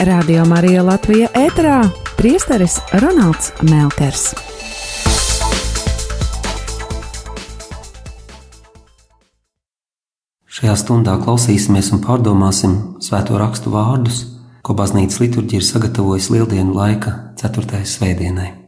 Radio Marija Latvija ēterā priesteris Ronalds Melkers. Šajā stundā klausīsimies un pārdomāsim svēto rakstu vārdus, ko baznīcas liturģija ir sagatavojusi lieldienu laika 4. svētdienai.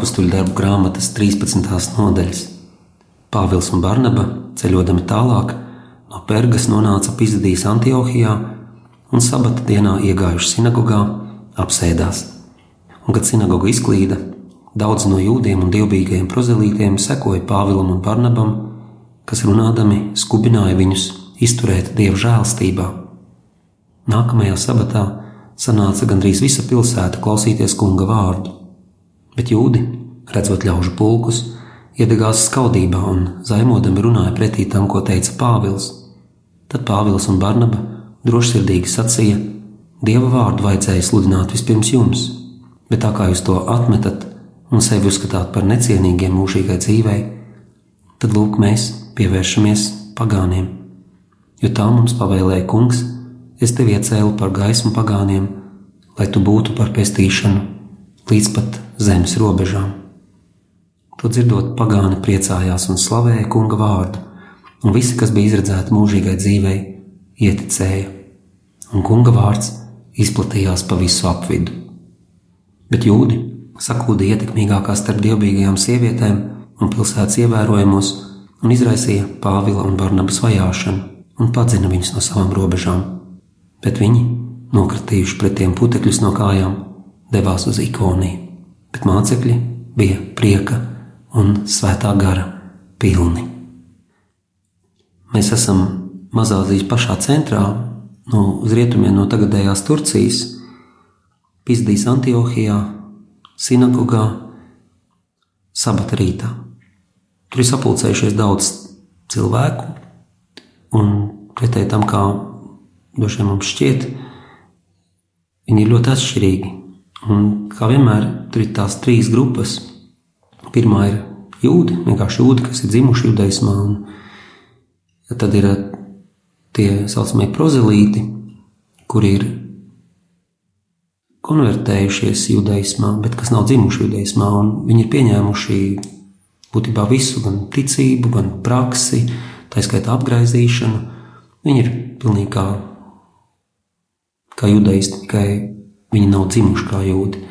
Apakstuļu darbu grāmatas 13. nodaļas. Pāvils un Barnaba ceļodami tālāk no Pergas nonāca Pizadijas Antiohijā un sabata dienā iegājuši sinagogā, apsēdās. Un, kad sinagoga izklīda, daudz no jūdiem un dievbijīgajiem prozelītiem sekoja Pāvilam un Barnabam, kas runādami skubināja viņus izturēt dievu žēlstībā. Nākamajā sabatā sanāca gandrīz visa pilsēta klausīties kunga vārdu bet jūdi, redzot ļaužu pulkus, iedegās skaudībā un zaimodami runāja pretī tam, ko teica Pāvils. Tad Pāvils un Barnaba drošsirdīgi sacīja: Dieva vārdu vajadzēja sludināt vispirms jums, bet tā kā jūs to atmetat un sevi uzskatāt par necienīgiem mūžīgai dzīvei, tad lūk, mēs pievēršamies pagāniem. Jo tā mums pavēlēja kungs, es tevi iecēlu par gaismu pagāniem, lai tu būtu par pestīšanu līdz pat zemes robežām. To dzirdot, pagāni priecājās un slavēja kunga vārdu, un visi, kas bija izredzēti mūžīgai dzīvei, ieticēja, un kunga vārds izplatījās pa visu apvidu. Bet jūdi sakūda ietekmīgākās starp dievbijīgajām sievietēm un pilsētas ievērojamos un izraisīja Pāvila un Barnabas vajāšanu un padzina viņus no savām robežām. Bet viņi, nokratījuši pret tiem putekļus no kājām, devās uz ikoniju, bet mācekļi bija prieka un svētā gara pilni. Mēs esam Mazāzijas pašā centrā, no uz rietumiem no tagadējās Turcijas, Pizdīs Antiohijā, sinagogā, sabata rītā. Tur ir sapulcējušies daudz cilvēku, un pretēji tam, kā vien mums šķiet, viņi ir ļoti atšķirīgi. Un, kā vienmēr, tur ir tās trīs grupas. Pirmā ir jūdi, vienkārši jūdi, kas ir dzimuši judaismā, un tad ir eh, tie saucamie prozelīti, kuri ir konvertējušies judaismā, bet kas nav dzimuši judaismā, un viņi ir pieņēmuši būtībā visu, gan ticību, gan praksi, tā skaitā apgaizīšanu. Viņi ir pilnīgi kā, kā judaisti, tikai Viņi nav dzimuši kā jūdi.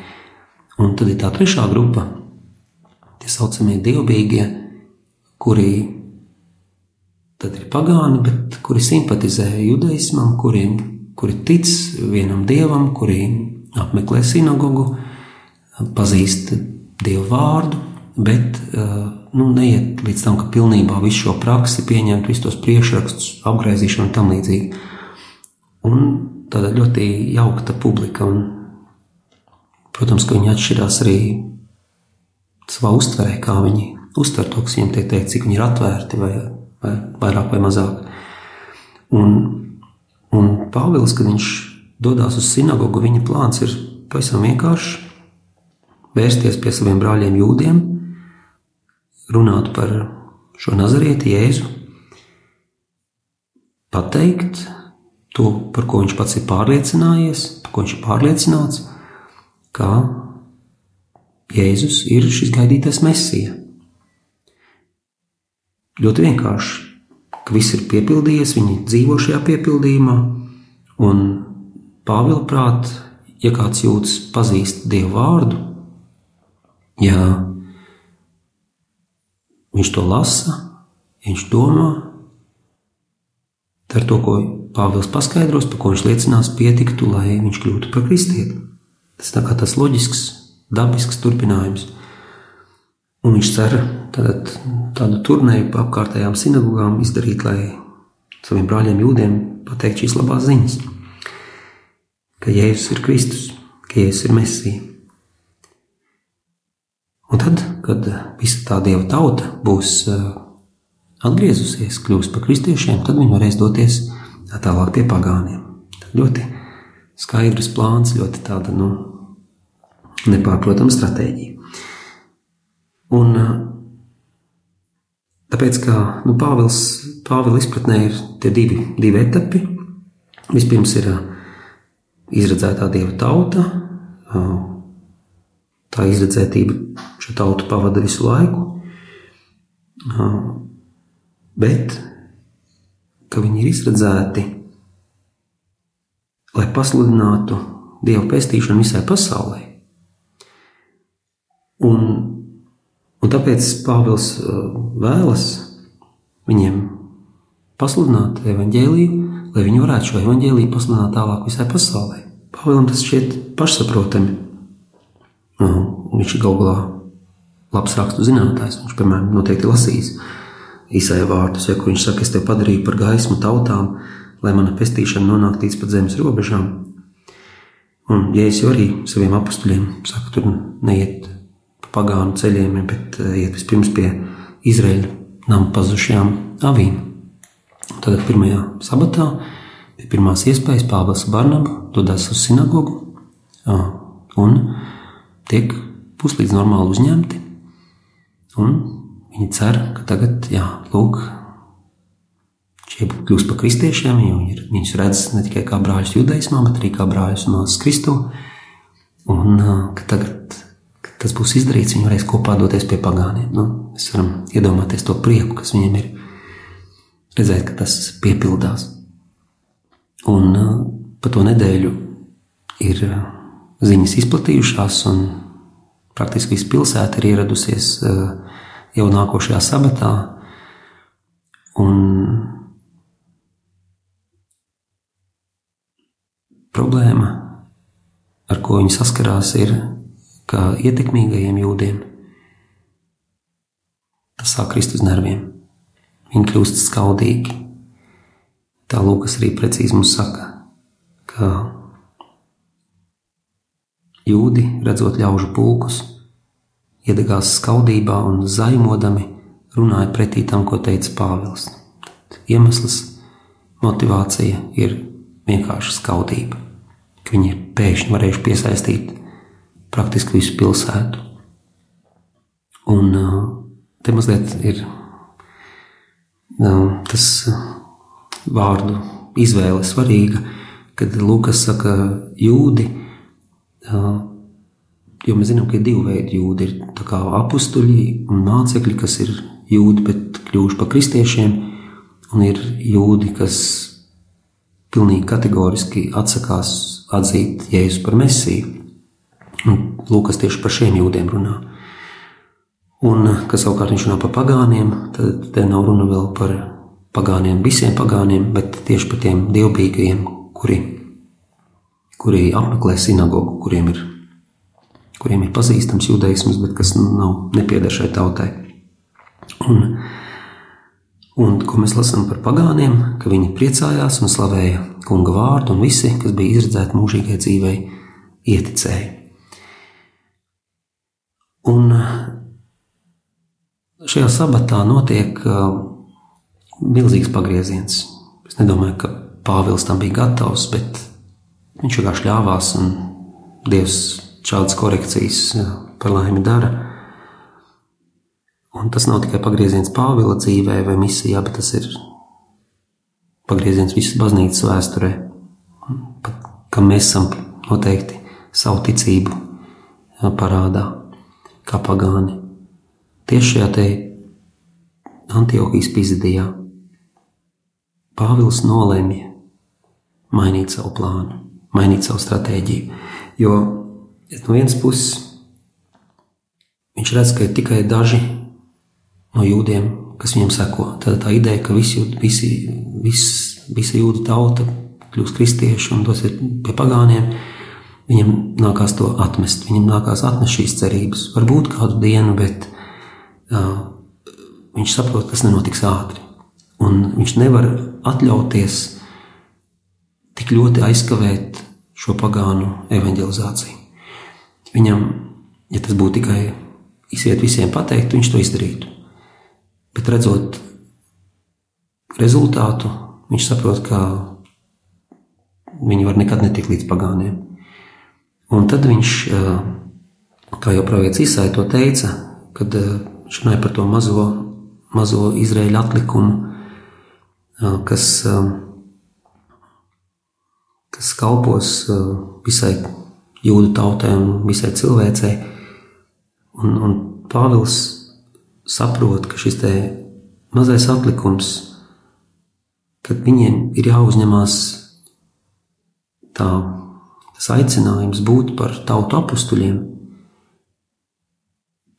Un tad ir tā trešā grupa, tie saucamie dievbijīgie, kuri tad ir pagāni, bet kuri simpatizē judaismam, kuriem, kuri tic vienam dievam, kuri apmeklē sinagogu, pazīst Dievu vārdu, bet nu, neiet līdz tam, ka pilnībā visu šo praksi pieņemt, visus tos priekšrakstus, apgaizīšanu un tam līdzīgi. Un tāda ļoti jaukta publika. Un, protams, ka viņi atšķirās arī savā uztverē, kā viņi uztver to, kas viņiem tiek teikt, cik viņi ir atvērti vai, vai vairāk vai mazāk. Un, un Pāvils, kad viņš dodas uz sinagogu, viņa plāns ir pavisam vienkāršs vērsties pie saviem brāļiem jūdiem, runāt par šo nazarieti Jēzu, pateikt to, par ko viņš pats ir pārliecinājies, par ko viņš ir pārliecināts, ka Jēzus ir šis gaidītais mesija. Ļoti vienkārši, ka viss ir piepildījies, viņi dzīvo šajā piepildījumā, un Pāvila prāt, ja kāds jūtas pazīst Dievu vārdu, ja viņš to lasa, viņš domā, ar to, ko Pāvils paskaidros, par ko viņš liecinās, pietiktu, lai viņš kļūtu par kristieti. Tas tā kā tas loģisks, dabisks turpinājums. Un viņš cer tātad, tādu turnēju pa apkārtējām sinagogām izdarīt, lai saviem brāļiem jūdiem pateikt šīs labās ziņas, ka Jēzus ir Kristus, ka Jēzus ir Mesija. Un tad, kad visa tā dieva tauta būs eh, atgriezusies, kļūs par kristiešiem, tad viņi varēs doties tālāk pie pagāniem. Tad ļoti skaidrs plāns, ļoti tāda nu, nepārprotama stratēģija. Un tāpēc, ka nu, Pāvils, Pāvila izpratnē ir tie divi, divi etapi. Vispirms ir izredzētā dieva tauta, tā izredzētība šo tautu pavada visu laiku, bet ka viņi ir izredzēti, lai pasludinātu Dieva pestīšanu visai pasaulē. Un, un tāpēc Pāvils vēlas viņiem pasludināt evaņģēlīju, lai viņi varētu šo evaņģēlīju pasludināt tālāk visai pasaulē. Pāvilam tas šķiet pašsaprotami. Nu, viņš ir galu galā labs rakstu zinātājs. Viņš, piemēram, noteikti lasīs īsai vārdus, ja viņš saka, es te padarīju par gaismu tautām, lai mana pestīšana nonāktu līdz pat zemes robežām. Un Jēzus arī saviem apstuļiem saka, tur neiet pa pagānu ceļiem, bet eh, iet vispirms pie Izraēļa nama pazušajām avīm. Tad pirmajā sabatā pie pirmās iespējas Pāvils Barnaba dodas uz sinagogu un tiek puslīdz normāli uzņemti. Un viņi cer, ka tagad, jā, lūk, šie kļūst par kristiešiem, jo viņus redz ne tikai kā brāļus judaismā, bet arī kā brāļus un māsas Kristu. Un ka tagad, kad tas būs izdarīts, viņi varēs kopā doties pie pagāniem. Nu, mēs varam iedomāties to prieku, kas viņiem ir, redzēt, ka tas piepildās. Un pa to nedēļu ir ziņas izplatījušās, un praktiski visa pilsēta ir ieradusies eh, jau nākošajā sabatā. Un problēma, ar ko viņi saskarās, ir, ka ietekmīgajiem jūdiem tas sāk krist uz nerviem. Viņi kļūst skaudīgi. Tā Lūkas arī precīzi mums saka, ka Jūdi, redzot ļaužu pulkus, iedegās skaudībā un zaimodami runāja pretī tam, ko teica Pāvils. Iemesls, motivācija ir vienkārši skaudība, ka viņi ir pēkšņi varējuši piesaistīt praktiski visu pilsētu. Un te mazliet ir tas vārdu izvēle svarīga, kad Lukas saka, jūdi Jo mēs zinām, ka ir divi veidi jūdi. Ir apstuļi un mācekļi, kas ir jūdi, bet kļuvuši par kristiešiem, un ir jūdi, kas pilnīgi kategoriski atsakās atzīt Jēzu par mesiju. Un Lūkas tieši par šiem jūdiem runā. Un, kas savukārt viņš runā par pagāniem, tad te nav runa vēl par pagāniem, visiem pagāniem, bet tieši par tiem dievbijīgajiem, kuri kuri apmeklē sinagogu, kuriem ir, kuriem ir pazīstams judaisms, bet kas nav nepieder šai tautai. Un, un ko mēs lasām par pagāniem, ka viņi priecājās un slavēja kunga vārdu, un visi, kas bija izredzēti mūžīgai dzīvei, ieticēja. Un šajā sabatā notiek uh, milzīgs pagrieziens. Es nedomāju, ka Pāvils tam bija gatavs, bet viņš vienkārši ļāvās, un Dievs šādas korekcijas par laimi dara. Un tas nav tikai pagrieziens Pāvila dzīvē vai misijā, bet tas ir pagrieziens visas baznīcas vēsturē, kam mēs esam noteikti savu ticību parādā, kā pagāni. Tieši šajā te Antiohijas pizidijā Pāvils nolēma mainīt savu plānu, mainīt savu stratēģiju. Jo no vienas puses viņš redz, ka ir tikai daži no jūdiem, kas viņam seko. Tad tā ideja, ka visi, visi, vis, visa jūda tauta kļūs kristieši un dosies pie pagāniem, viņam nākās to atmest. Viņam nākās atmest šīs cerības. Varbūt kādu dienu, bet uh, viņš saprot, tas nenotiks ātri. Un viņš nevar atļauties tik ļoti aizkavēt šo pagānu evanģelizāciju. Viņam, ja tas būtu tikai iziet visiem pateikt, viņš to izdarītu. Bet redzot rezultātu, viņš saprot, ka viņi var nekad netikt līdz pagāniem. Un tad viņš, kā jau pravietis Isai to teica, kad runāja par to mazo, mazo Izraēļa atlikumu, kas, kas kalpos visai jūdu tautai un visai cilvēcei. Un, un Pāvils saprot, ka šis mazais atlikums, kad viņiem ir jāuzņemās tā, tas aicinājums būt par tautu apstuļiem,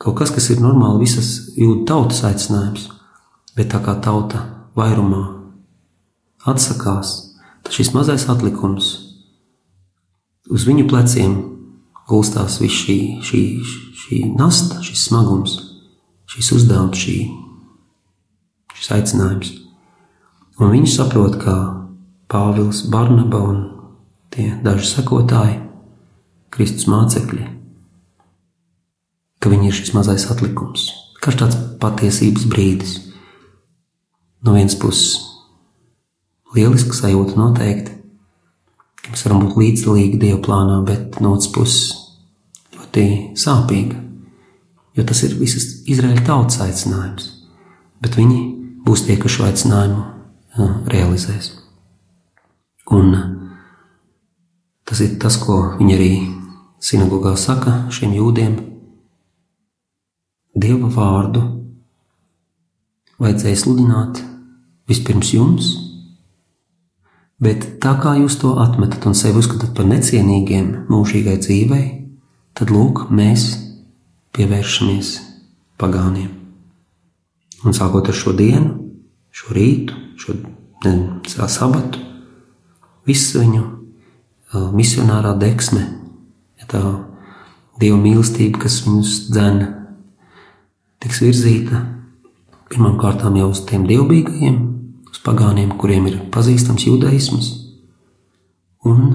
kaut kas, kas ir normāli visas jūdu tautas aicinājums, bet tā kā tauta vairumā atsakās, tad šis mazais atlikums uz viņu pleciem gulstās viss šī, šī, šī nasta, šis smagums, šis uzdevums, šī, šis aicinājums. Un viņi saprot, ka Pāvils, Barnaba un tie daži sekotāji, Kristus mācekļi, ka viņi ir šis mazais atlikums, kā tāds patiesības brīdis. No vienas puses lieliska sajūta noteikti. Mēs varam būt līdzdalīgi Dieva plānā, bet no otras puses ļoti sāpīga. Jo tas ir visas Izraēļa tautas aicinājums. Bet viņi būs tie, kas šo aicinājumu uh, realizēs. Un tas ir tas, ko viņi arī sinagogā saka šiem jūdiem. Dieva vārdu vajadzēja sludināt vispirms jums, Bet tā kā jūs to atmetat un sevi uzskatāt par necienīgiem mūžīgai dzīvei, tad lūk, mēs pievēršamies pagāniem. Un sākot ar šo dienu, šo rītu, šo ne, sabatu, visu viņu uh, misionārā deksme, ja tā dieva mīlestība, kas viņus dzēna, tiks virzīta pirmām kārtām jau uz tiem dievbijīgajiem, pagāniem, kuriem ir pazīstams judaisms, un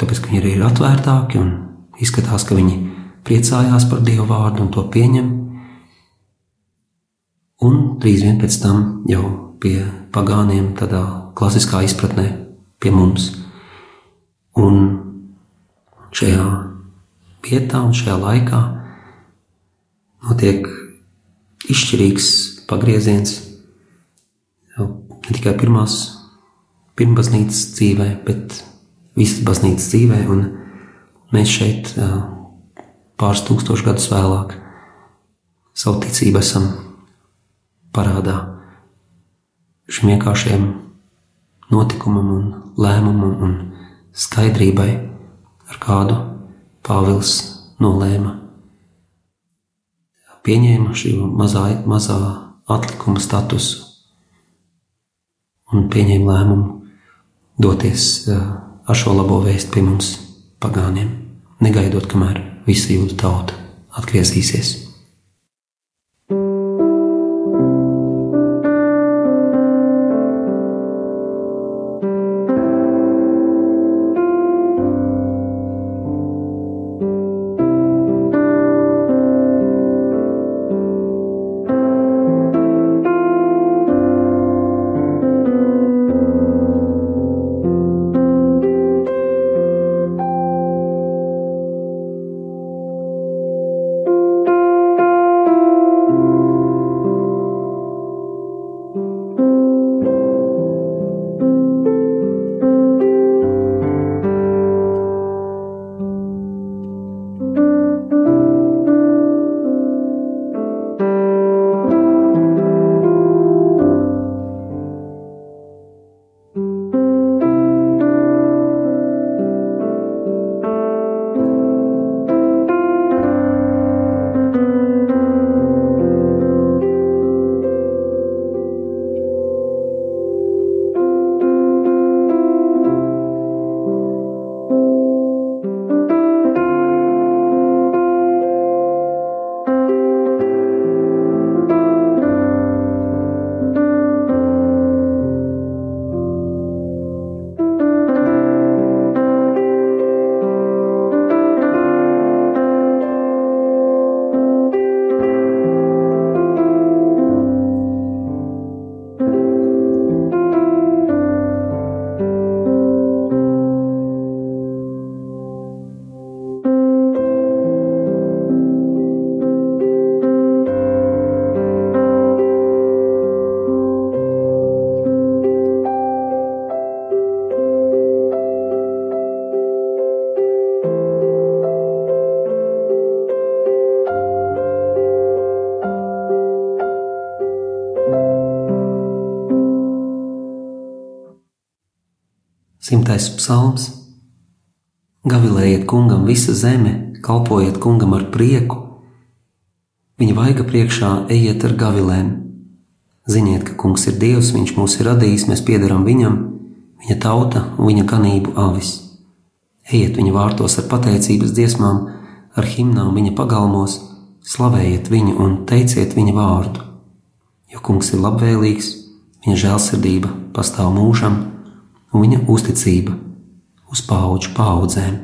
tāpēc, ka viņi ir atvērtāki un izskatās, ka viņi priecājās par Dieva vārdu un to pieņem, un drīz vien pēc tam jau pie pagāniem tādā klasiskā izpratnē pie mums. Un šajā vietā un šajā laikā notiek izšķirīgs pagrieziens ne tikai pirmās, pirmbaznīcas dzīvē, bet visas baznīcas dzīvē, un mēs šeit pāris tūkstošus gadus vēlāk savu ticību esam parādā šim vienkāršiem notikumam un lēmumam un skaidrībai, ar kādu Pāvils nolēma. Pieņēma šī mazā, mazā atlikuma statusu un pieņēma lēmumu doties ar šo labo vēstu pie mums pagāniem, negaidot, kamēr visa jūda tauta atgriezīsies. Simtais psalms. Gavilējiet kungam visa zeme, kalpojiet kungam ar prieku. Viņa vaiga priekšā ejiet ar gavilēm. Ziniet, ka kungs ir Dievs, viņš mūs ir radījis, mēs piedaram viņam, viņa tauta un viņa ganību avis. Ejiet viņa vārtos ar pateicības dziesmām, ar himnām viņa pagalmos, slavējiet viņu un teiciet viņa vārdu. Jo kungs ir labvēlīgs, viņa žēlsirdība pastāv mūžam un viņa uzticība uz pauģu paudzēm.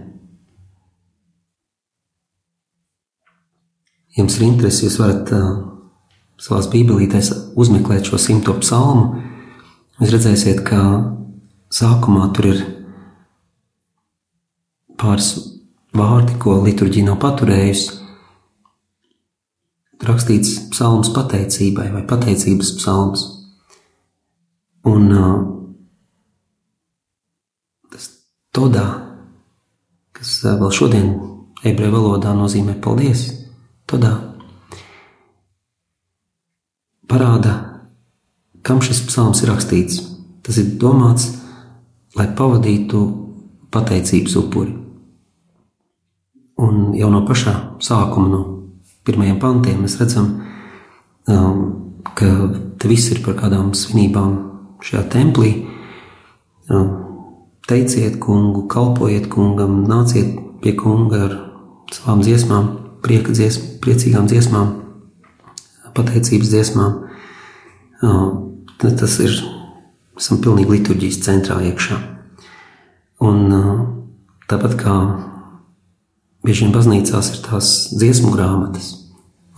Jums ir interesi, jūs varat uh, savā bībelītēs uzmeklēt šo simto psalmu. Jūs redzēsiet, ka sākumā tur ir pāris vārdi, ko liturģija nav paturējusi. Rakstīts psalms pateicībai vai pateicības psalms. Un uh, Todā, kas vēl šodien ebreju valodā nozīmē paldies, todā parāda, kam šis psalms ir rakstīts. Tas ir domāts, lai pavadītu pateicības upuri. Un jau no pašā sākuma, no pirmajiem pantiem, mēs redzam, um, ka te viss ir par kādām svinībām šajā templī. Teiciet kungu, kalpojiet kungam, nāciet pie kunga ar savām dziesmām, prieka dziesmām, priecīgām dziesmām, pateicības dziesmām. Tas ir, esam pilnīgi liturģijas centrā iekšā. Un tāpat kā bieži vien baznīcās ir tās dziesmu grāmatas,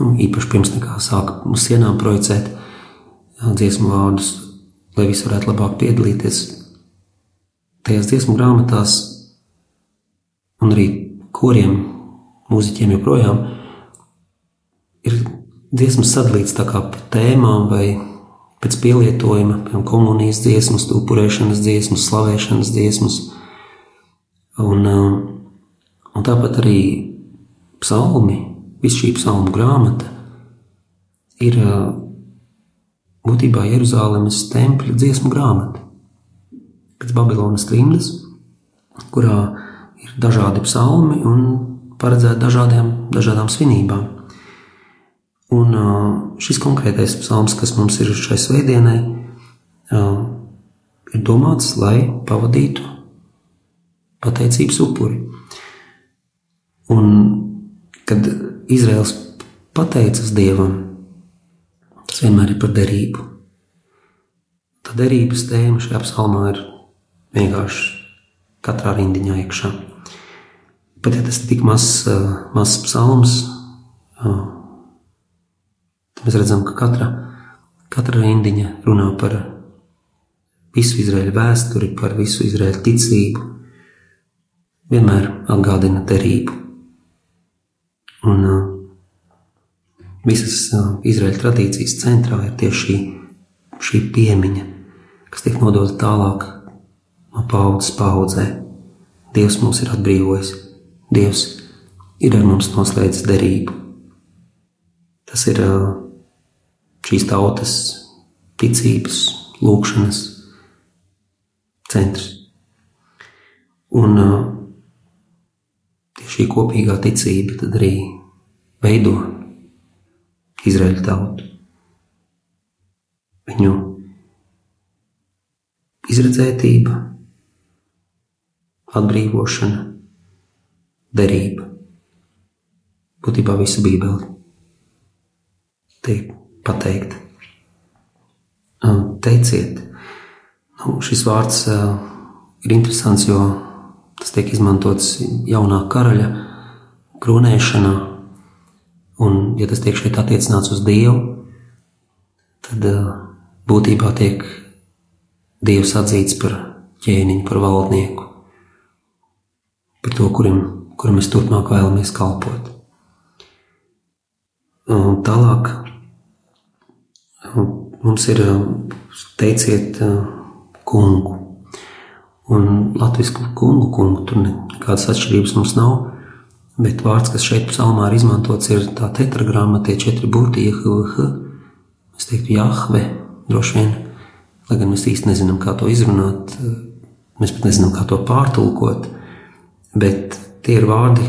nu, īpaši pirms nekā sāka uz sienām projicēt dziesmu vārdus, lai visi varētu labāk piedalīties tajās dziesmu grāmatās, un arī koriem, mūziķiem joprojām, ir dziesmas sadalīts tā kā pa tēmām vai pēc pielietojuma, piemēram, komunijas dziesmas, upurēšanas dziesmas, slavēšanas dziesmas. Un, um, un tāpat arī psalmi, visa šī psalmu grāmata ir uh, būtībā Jeruzalemes tempļa dziesmu grāmata pēc Babilonas trimdas, kurā ir dažādi psalmi un paredzēti dažādiem, dažādām svinībām. Un šis konkrētais psalms, kas mums ir šai svētdienai, ir domāts, lai pavadītu pateicības upuri. Un, kad Izraels pateicas Dievam, tas vienmēr ir par derību. Tā derības tēma šajā psalmā ir vienkārši katrā rindiņā iekšā. Pat ja tas ir tik mazs, mazs psalms, tad mēs redzam, ka katra, katra rindiņa runā par visu Izraēļu vēsturi, par visu Izraēļu ticību, vienmēr atgādina derību. Un uh, visas Izraēļa tradīcijas centrā ir tieši šī, šī piemiņa, kas tiek nodota tālāk no paudzes paudzē. Dievs mūs ir atbrīvojis, Dievs ir ar mums noslēdzis derību. Tas ir šīs tautas ticības, lūkšanas, centrs. Un šī kopīgā ticība tad arī veido Izraēļu tautu. Viņu izredzētība, atbrīvošana, derība. Būtībā visa Bībele tiek pateikta. Teiciet, Nu, šis vārds ir interesants, jo tas tiek izmantots jaunā karaļa kronēšanā. Un, ja tas tiek šeit attiecināts uz Dievu, tad būtībā tiek Dievs atzīts par ķēniņu, par valdnieku, par to, kurim, kurim mēs turpmāk vēlamies kalpot. Un tālāk mums ir teiciet, kungu. Un latviešu kungu, kungu tur nekādas atšķirības mums nav. Bet vārds, kas šeit psalmā ir izmantots, ir tā tetragramma, tie četri burti, JHVH. Es teiktu, Jahve, droši vien, lai gan mēs īsti nezinām, kā to izrunāt, mēs pat nezinām, kā to pārtulkot. Bet tie ir vārdi,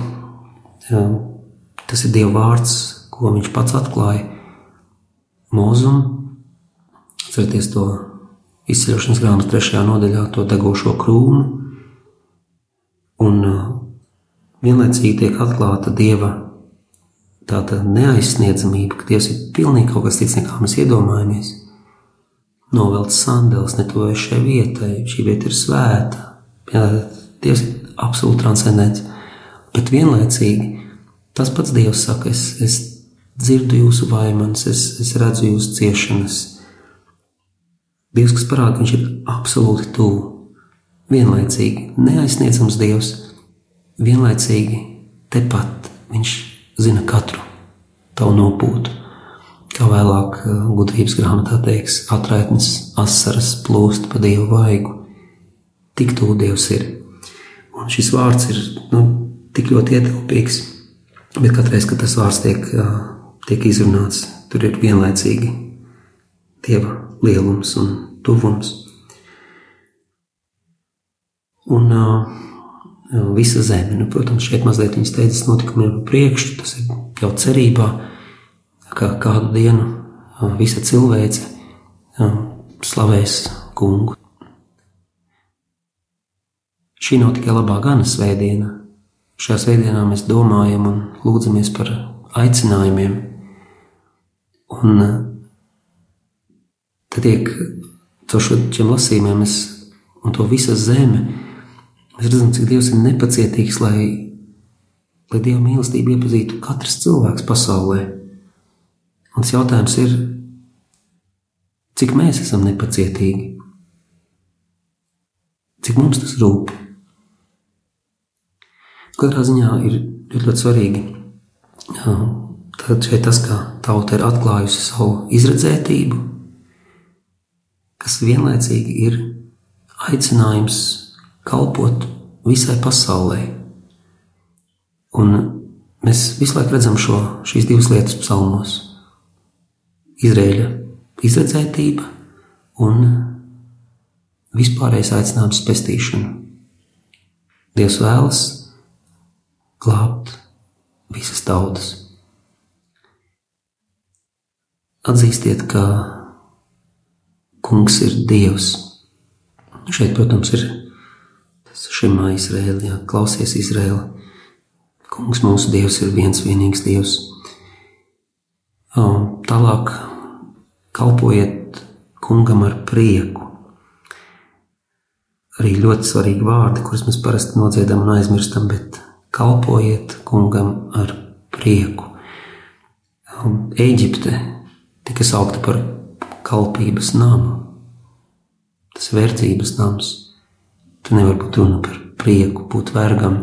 tas ir Dieva vārds, ko viņš pats atklāja mūzum. Atcerieties to izceļošanas grāmatas trešajā nodaļā to degošo krūmu, un vienlaicīgi tiek atklāta Dieva tāda neaizsniedzamība, ka Dievs ir pilnīgi kaut kas cits, nekā mēs iedomājamies. Novelts sandēls netuvojas šai vietai, šī vieta ir svēta, jā, Dievs ir absolūti transcendents, bet vienlaicīgi tas pats Dievs saka, es, es dzirdu jūsu vaimanas, es, es redzu jūsu ciešanas, Dievs, kas parāda, ka viņš ir absolūti tuvu, vienlaicīgi neaizsniedzams Dievs, vienlaicīgi tepat viņš zina katru tavu nopūtu. Kā vēlāk uh, gudrības grāmatā teiks, atraitnes asaras plūst pa Dievu vaigu. Tik tuvu Dievs ir. Un šis vārds ir nu, tik ļoti ietilpīgs, bet katreiz, kad tas vārds tiek, tiek izrunāts, tur ir vienlaicīgi Dieva lielums un tuvums. Un uh, visa zeme, nu, protams, šeit mazliet viņas steidzas notikumiem priekšu, tas ir jau cerībā, ka kādu dienu visa cilvēce uh, slavēs kungu. Šī nav tikai labā gana svētdiena. Šajā svētdienā mēs domājam un lūdzamies par aicinājumiem. Un Tad tiek caur šiem lasījumiem mēs, un to visa zeme, mēs redzam, cik Dievs ir nepacietīgs, lai, lai Dieva mīlestību iepazītu katrs cilvēks pasaulē. Un tas jautājums ir, cik mēs esam nepacietīgi, cik mums tas rūp. Katrā ziņā ir ļoti, ļoti svarīgi. Tad šeit tas, ka tauta ir atklājusi savu izredzētību, kas vienlaicīgi ir aicinājums kalpot visai pasaulē. Un mēs visu laiku redzam šo, šīs divas lietas psalmos. Izrēļa izredzētība un vispārējais aicinājums pestīšanu. Dievs vēlas glābt visas tautas. Atzīstiet, ka Kungs ir Dievs. Šeit, protams, ir tas šimā Izraēla, jā, klausies Izraēla. Kungs, mūsu Dievs, ir viens vienīgs Dievs. Tālāk kalpojiet kungam ar prieku. Arī ļoti svarīgi vārdi, kurus mēs parasti nodziedam un aizmirstam, bet kalpojiet kungam ar prieku. Eģipte tika saukta par kalpības namu. Tas ir verdzības nams. Tur nevar būt runa par prieku, būt vergam,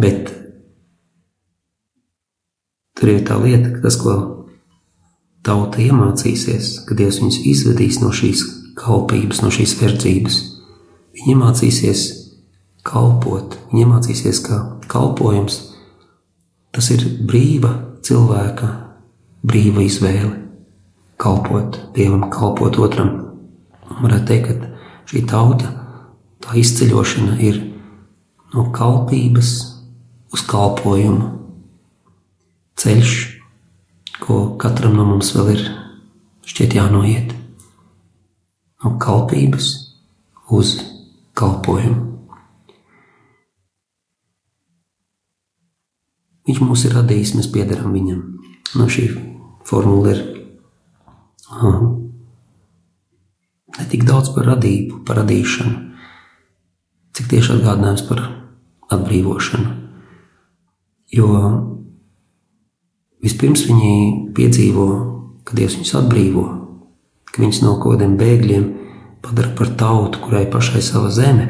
bet tur ir tā lieta, ka tas, ko tauta iemācīsies, kad Dievs viņus izvedīs no šīs kalpības, no šīs verdzības, viņi iemācīsies kalpot, viņi iemācīsies, ka kalpojums tas ir brīva cilvēka brīva izvēle. Kalpot Dievam, kalpot otram. Varētu teikt, ka šī tauta, tā izceļošana ir no kalpības uz kalpojumu. Ceļš, ko katram no mums vēl ir šķiet jānoiet. No kalpības uz kalpojumu. Viņš mūs ir radījis, mēs piedarām viņam. No šī formula ir aha, ne tik daudz par radību, par radīšanu, cik tieši atgādinājums par atbrīvošanu. Jo vispirms viņi piedzīvo, ka Dievs viņus atbrīvo, ka viņus no kaut kādiem bēgļiem padara par tautu, kurai pašai sava zeme.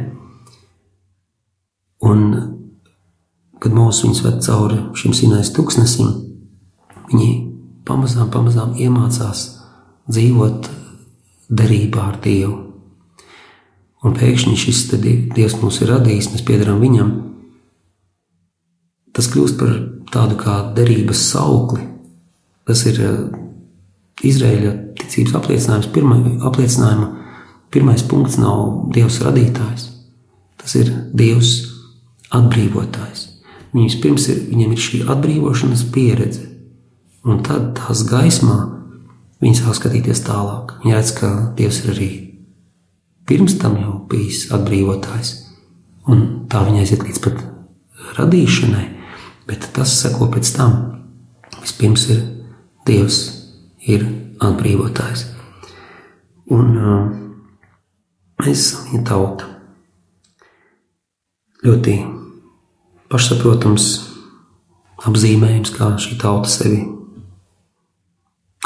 Un kad mūsu viņus ved cauri šim sinais tūkstnesim, viņi pamazām, pamazām iemācās dzīvot derībā ar Dievu. Un pēkšņi šis Dievs mūs ir radījis, mēs piedarām Viņam. Tas kļūst par tādu kā derības saukli. Tas ir eh, Izraēļa ticības apliecinājums. Pirma, apliecinājuma pirmais punkts nav Dievs radītājs. Tas ir Dievs atbrīvotājs. Viņus pirms ir, viņiem ir šī atbrīvošanas pieredze, un tad tās gaismā viņi sāk skatīties tālāk. Viņi redz, ka Dievs ir arī pirms tam jau bijis atbrīvotājs, un tā viņa aiziet līdz pat radīšanai, bet tas seko pēc tam. Vispirms ir Dievs, ir atbrīvotājs. Un uh, mēs esam viņa tauta. Ļoti pašsaprotams apzīmējums, kā šī tauta sevi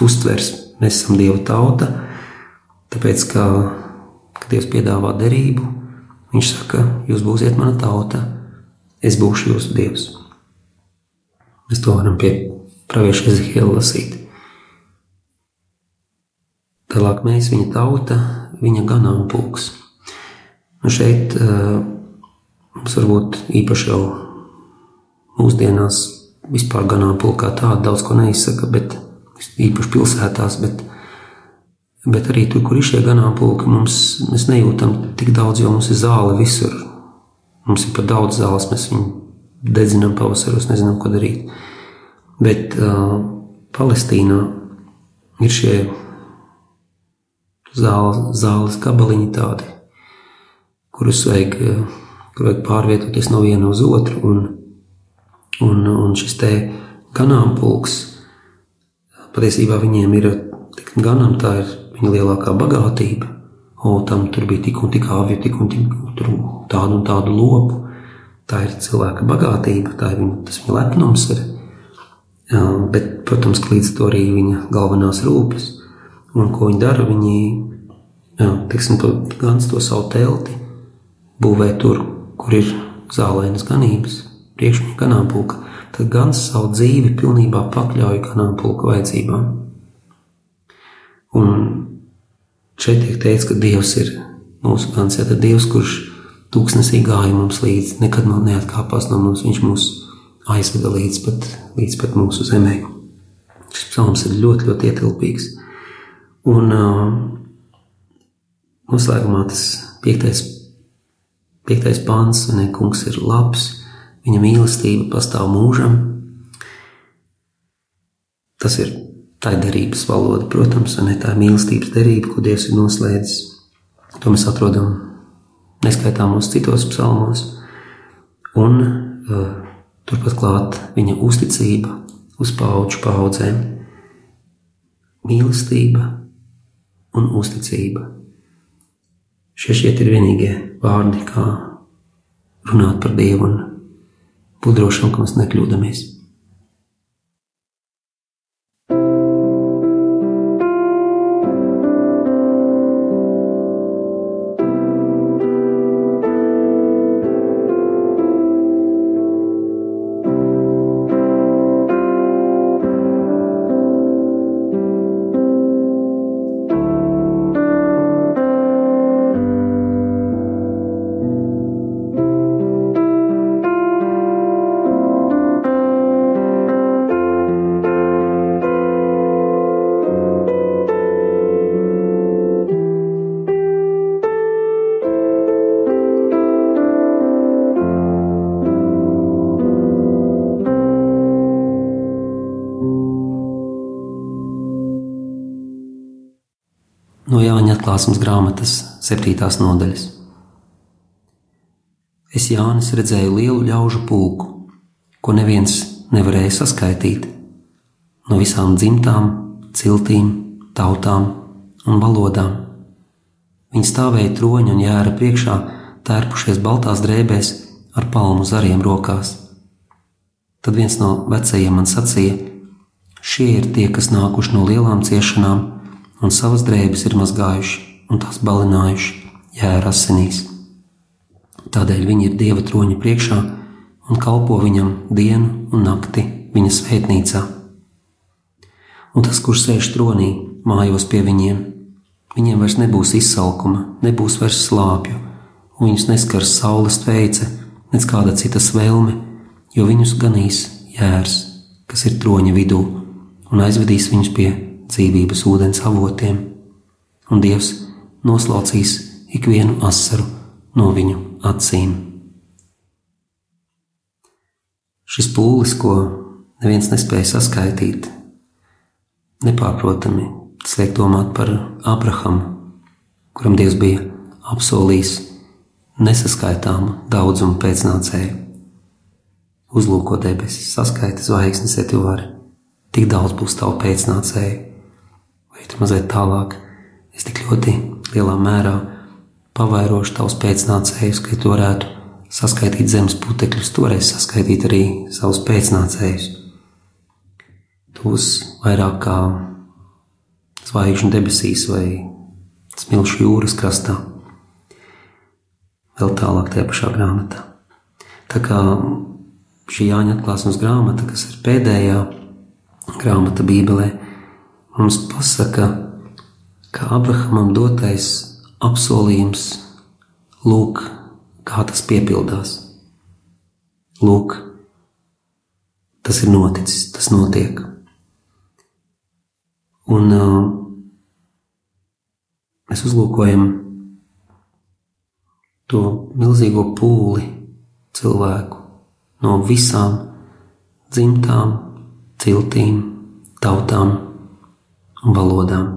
uztvers. Mēs esam Dieva tauta, tāpēc, ka, kad Dievs piedāvā derību, Viņš saka, jūs būsiet mana tauta, es būšu jūsu Dievs. Mēs to varam pie pravieša Ezehiela lasīt. Tālāk mēs, viņa tauta, viņa ganāmpulks. Un šeit uh, mums varbūt īpaši jau mūsdienās vispār ganāmpulkā tāda daudz ko neizsaka, bet īpaši pilsētās, bet, bet arī tur, kur ir šie ganāmpulki, mums, mēs nejūtam tik daudz, jo mums ir zāle visur. Mums ir pat daudz zāles, mēs viņu dedzinām pavasaros, nezinām, ko darīt. Bet uh, Palestīnā ir šie zāles, zāles gabaliņi tādi, kurus vajag, kur vajag pārvietoties no viena uz otru. Un, Un, un šis te ganāmpulks, patiesībā viņiem ir ganām, tā ir viņa lielākā bagātība. O, tam tur bija tik un tik avju, tik un tik tādu un tādu lopu. Tā ir cilvēka bagātība, tā ir viņa, tas viņa lepnums. Ir. Jā, bet, protams, līdz to arī viņa galvenās rūpes. Un ko viņi dara? Viņi, jā, teiksim, to, gan to savu telti būvē tur, kur ir zālēnas ganības priekšņa ganāmpulka, tad gan savu dzīvi pilnībā pakļauj ganāmpulka vajadzībām. Un šeit tiek teikts, ka Dievs ir mūsu gans, ja tad Dievs, kurš tūkstnesī gāja mums līdzi, nekad neatkāpās no mums, viņš mūs aizveda līdz pat, līdz pat mūsu zemē. Šis psalms ir ļoti, ļoti ietilpīgs. Un uh, noslēgumā tas piektais, piektais pāns, ne, kungs ir labs, Viņa mīlestība pastāv mūžam. Tas ir tā derības valoda, protams, un ne tā mīlestības derība, ko Dievs ir noslēdzis. To mēs atrodam neskaitāmos citos psalmos. Un uh, turpat klāt viņa uzticība uz paudžu paudzēm, mīlestība un uzticība. Šie šiet ir vienīgie vārdi, kā runāt par Dievu un būt drošam, ka mēs nekļūdāmies. No Jāņa atklāsmes grāmatas 7. nodaļas. Es Jānis redzēju lielu ļaužu pulku, ko neviens nevarēja saskaitīt, no visām dzimtām, ciltīm, tautām un valodām. Viņi stāvēja troņa un jēra priekšā, tērpušies baltās drēbēs ar palmu zariem rokās. Tad viens no vecajiem man sacīja: Šie ir tie, kas nākuši no lielām ciešanām un savas drēbes ir mazgājuši un tās balinājuši jēra asinīs. Tādēļ viņi ir Dieva troņa priekšā un kalpo viņam dienu un nakti viņa svētnīcā. Un tas, kurš sēž tronī, mājos pie viņiem, viņiem vairs nebūs izsalkuma, nebūs vairs slāpju, un viņus neskars saules tveice, nec kāda cita svelme, jo viņus ganīs jērs, kas ir troņa vidū, un aizvedīs viņus pie dzīvības ūdens avotiem, un Dievs noslaucīs ikvienu asaru no viņu acīm. Šis pūlis, ko neviens nespēja saskaitīt, nepārprotami tas liek domāt par Abrahamu, kuram Dievs bija apsolījis nesaskaitāmu daudzumu pēcnācēju. Uzlūko debesis, saskaita zvaigznes, ja tu vari, tik daudz būs tavu pēcnācēju tu mazliet tālāk. Es tik ļoti lielā mērā pavairošu tavus pēcnācējus, ka tu varētu saskaitīt zemes putekļus, toreiz saskaitīt arī savus pēcnācējus. Tu būsi vairāk kā zvaigžņu debesīs vai smilšu jūras krastā. Vēl tālāk tajā pašā grāmatā. Tā kā šī Jāņa atklāsmes grāmata, kas ir pēdējā grāmata Bībelē, mums pasaka, ka Abrahamam dotais apsolījums, lūk, kā tas piepildās. Lūk, tas ir noticis, tas notiek. Un uh, mēs uzlūkojam to milzīgo pūli cilvēku no visām dzimtām, ciltīm, tautām valodām.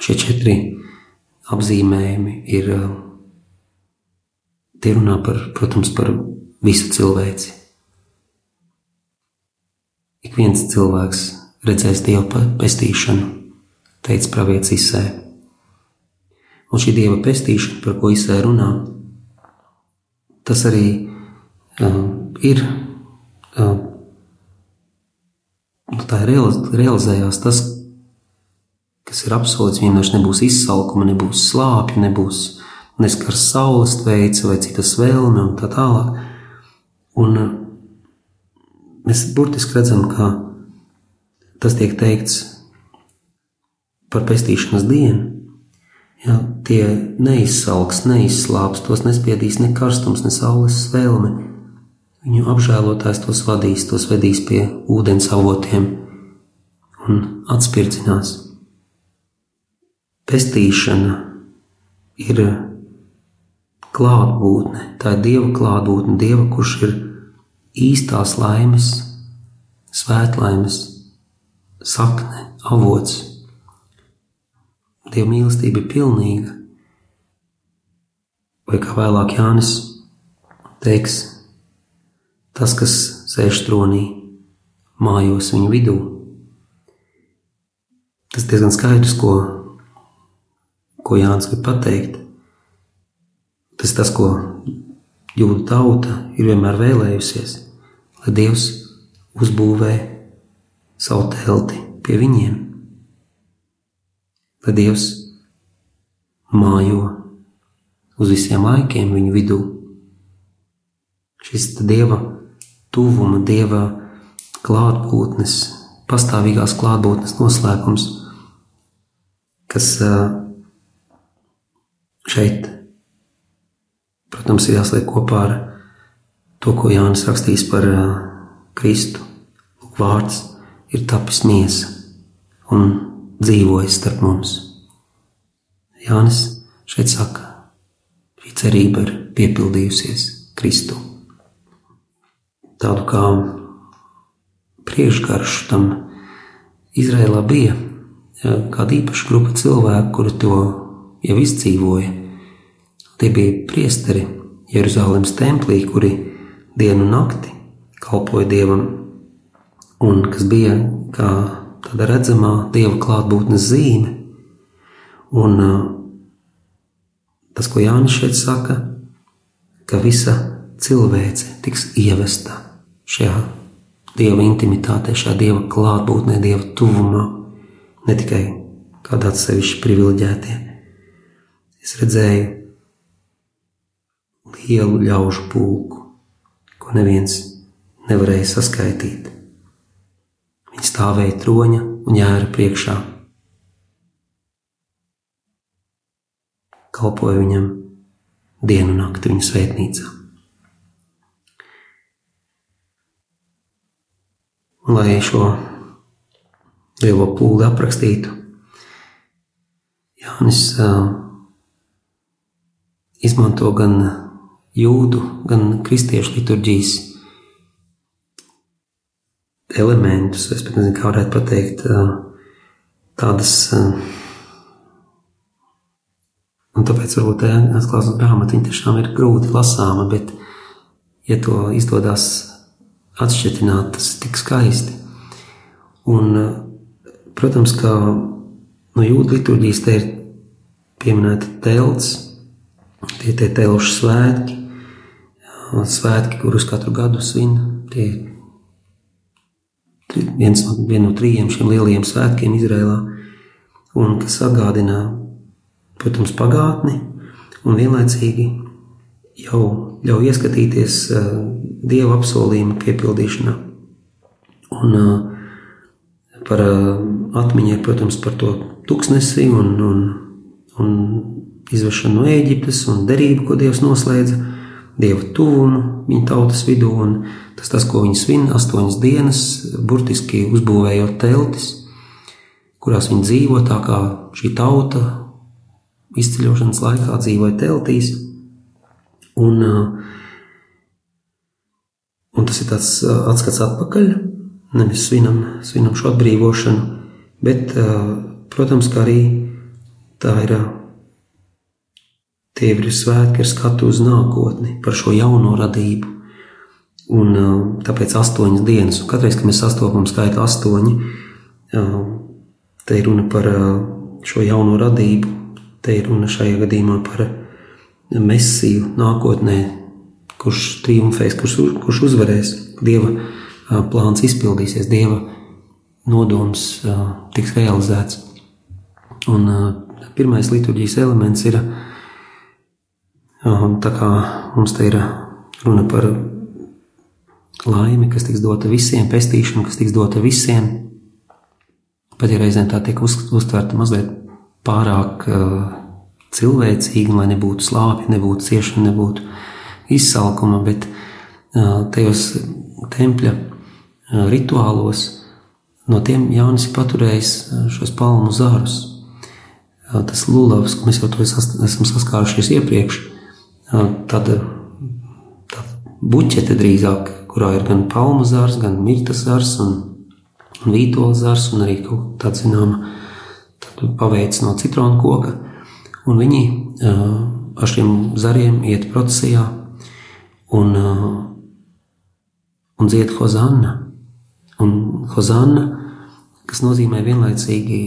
Šie četri apzīmējumi ir uh, tie runā par, protams, par visu cilvēci. Ik viens cilvēks redzēs Dieva pestīšanu, teica pravietis Isē. Un šī Dieva pestīšana, par ko Isē runā, tas arī uh, ir uh, Nu, tā realizējās tas, kas ir apsolīts. Vairs nebūs izsalkuma, nebūs slāpju, nebūs neskars saules veids vai citas vēlme un tā tālāk. Un uh, mēs burtiski redzam, ka tas tiek teikts par pestīšanas dienu. Ja, tie neizsalks, neizslāps, tos nespiedīs ne karstums, ne saules vēlme Viņu apžēlotājs tos vadīs, tos vedīs pie ūdens avotiem un atspirdzinās. Pestīšana ir klātbūtne, tā ir Dieva klātbūtne, Dieva, kurš ir īstās laimes, svētlaimes, sakne, avots. Dieva mīlestība ir pilnīga, vai kā vēlāk Jānis teiks, tas, kas sēž tronī, mājos viņu vidū. Tas diezgan skaidrs, ko, ko Jānis grib pateikt. Tas tas, ko jūda tauta ir vienmēr vēlējusies, lai Dievs uzbūvē savu telti pie viņiem, lai Dievs mājo uz visiem laikiem viņu vidū. Šis Dieva tuvuma, Dieva klātbūtnes, pastāvīgās klātbūtnes noslēpums, kas šeit, protams, ir jāsliek kopā ar to, ko Jānis rakstīs par Kristu. Lūk, vārds ir tapis miesa un dzīvojis starp mums. Jānis šeit saka, šī cerība ir piepildījusies Kristu. Tādu kā priekšgaršu tam Izrēlā bija kāda īpaša grupa cilvēku, kuri to jau izdzīvoja. Tie bija priesteri Jeruzalemes templī, kuri dienu un nakti kalpoja dievam, un kas bija kā tāda redzamā dieva klātbūtnes zīme. Un tas, ko Jānis šeit saka, ka visa cilvēce tiks ievesta šajā dieva intimitātē, šajā dieva klātbūtnē, dieva tuvumā, ne tikai kādā atsevišķi privileģētie. Es redzēju lielu ļaužu pulku, ko neviens nevarēja saskaitīt. Viņi stāvēja troņa un jēra priekšā. Kalpoja viņam dienu nakti viņa svētnīcā. Lai šo lielo pūli aprakstītu. Jānis uh, izmanto gan jūdu, gan kristiešu liturģijas elementus, es pat nezinu, kā varētu pateikt, tādas. Un tāpēc varbūt atklāsmes grāmata tiešām ir grūti lasāma, bet, ja to izdodas atšķitināt, tas ir tik skaisti. Un, protams, kā no jūda liturģijas te ir pieminēta telts, tie ir telšu svētki, svētki, kurus katru gadu svin. Tie viens no, vien no trījiem šiem lielajiem svētkiem Izrēlā, un kas atgādina, protams, pagātni un vienlaicīgi jau ļauj ieskatīties uh, dieva apsolījuma piepildīšanā. Un uh, par uh, atmiņu ir, protams, par to tuksnesi un, un, un izvešanu no Ēģiptes un derību, ko Dievs noslēdza, Dieva tuvumu viņa tautas vidū, tas, tas ko viņi svin astoņas dienas, burtiski uzbūvējot teltis, kurās viņi dzīvo tā kā šī tauta izceļošanas laikā dzīvoja teltīs, Un, un tas ir tāds atskats atpakaļ, nevis svinam, svinam šo atbrīvošanu, bet, protams, kā arī tā ir tie ir svētki ar skatu uz nākotni, par šo jauno radību. Un tāpēc astoņas dienas, un katreiz, kad mēs sastopam skaitu astoņi, te ir runa par šo jauno radību, te ir runa šajā gadījumā par mesiju nākotnē, kurš triumfēs, kurš, kurš uzvarēs. Dieva plāns izpildīsies, Dieva nodoms tiks realizēts. Un pirmais liturģijas elements ir, tā kā mums te ir runa par laimi, kas tiks dota visiem, pestīšanu, kas tiks dota visiem, pat ja reizēm tā tiek uztverta mazliet pārāk cilvēcīgi, lai nebūtu slāpju, nebūtu ciešana, nebūtu izsalkuma, bet tajos tempļa rituālos no tiem Jānis ir paturējis šos palmu zārus. Tas lulavs, ko mēs jau to esam saskārušies iepriekš, tāda, tāda buķete drīzāk, kurā ir gan palmu zārs, gan mirtas zārs un, un vītola zārs un arī kaut tāda zināma paveids no citronu koka un viņi ar šiem zariem iet procesijā, un un dzied Hozanna. Un Hozanna, kas nozīmē vienlaicīgi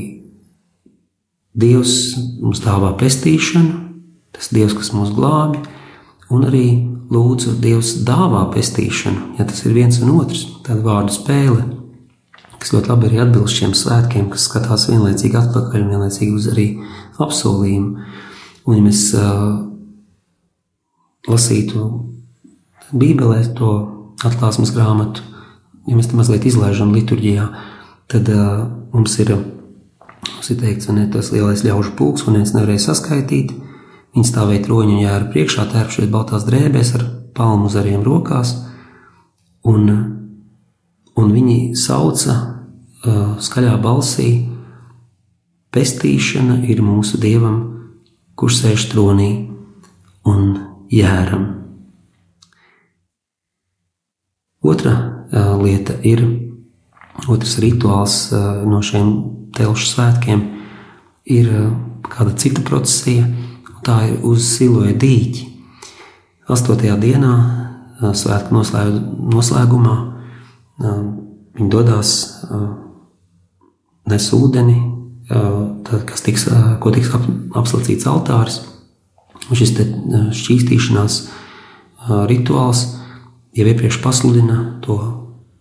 Dievs mums dāvā pestīšanu, tas Dievs, kas mūs glābi, un arī lūdzu Dievs dāvā pestīšanu, ja tas ir viens un otrs, tāda vārdu spēle, kas ļoti labi arī atbilst šiem svētkiem, kas skatās vienlaicīgi atpakaļ vienlaicīgi uz arī apsolījumu. Un ja mēs uh, lasītu Bībelē to atklāsmes grāmatu, ja mēs tam mazliet izlaižam liturģijā, tad uh, mums ir, mums ir teikts, ka tas lielais ļaužu pulks, un viens nevarēja saskaitīt. Viņi stāvēja troņa jēra priekšā, tērpšies baltās drēbēs ar palmu zariem rokās, un, un viņi sauca uh, skaļā balsī: Pestīšana ir mūsu dievam, kurš sēž tronī un jēram. Otra uh, lieta ir, otrs rituāls uh, no šiem telšu svētkiem ir uh, kāda cita procesija, tā ir uz siloja dīķi. Astotajā dienā, svētku noslēgumā, viņi dodas, nes ūdeni, kas tiks, ko tiks apslacīts altāris. Šis šķīstīšanās rituāls jau iepriekš pasludina to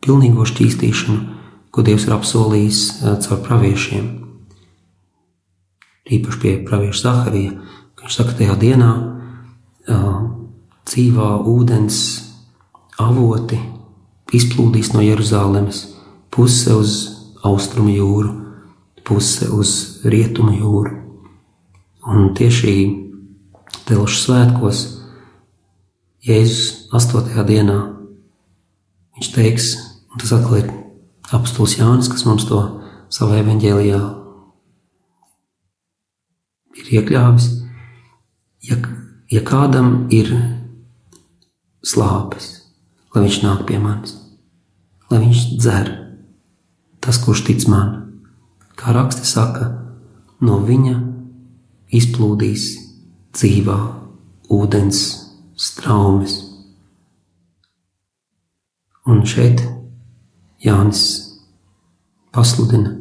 pilnīgo šķīstīšanu, ko Dievs ir apsolījis eh, caur praviešiem. Īpaši pie pravieša Zaharija, viņš saka, tajā dienā eh, dzīvā ūdens avoti izplūdīs no Jeruzalemes, puse uz austrumu jūru, puse uz rietumu jūru. Un tieši telšu svētkos Jēzus 8. dienā viņš teiks, un tas atkal ir apstults Jānis, kas mums to savā evaņģēlijā ir iekļāvis. Ja, ja kādam ir slāpes, lai viņš nāk pie manis, lai viņš dzer, tas, kurš tic man, kā raksti saka, no viņa izplūdīs dzīvā ūdens straumes. Un šeit Jānis pasludina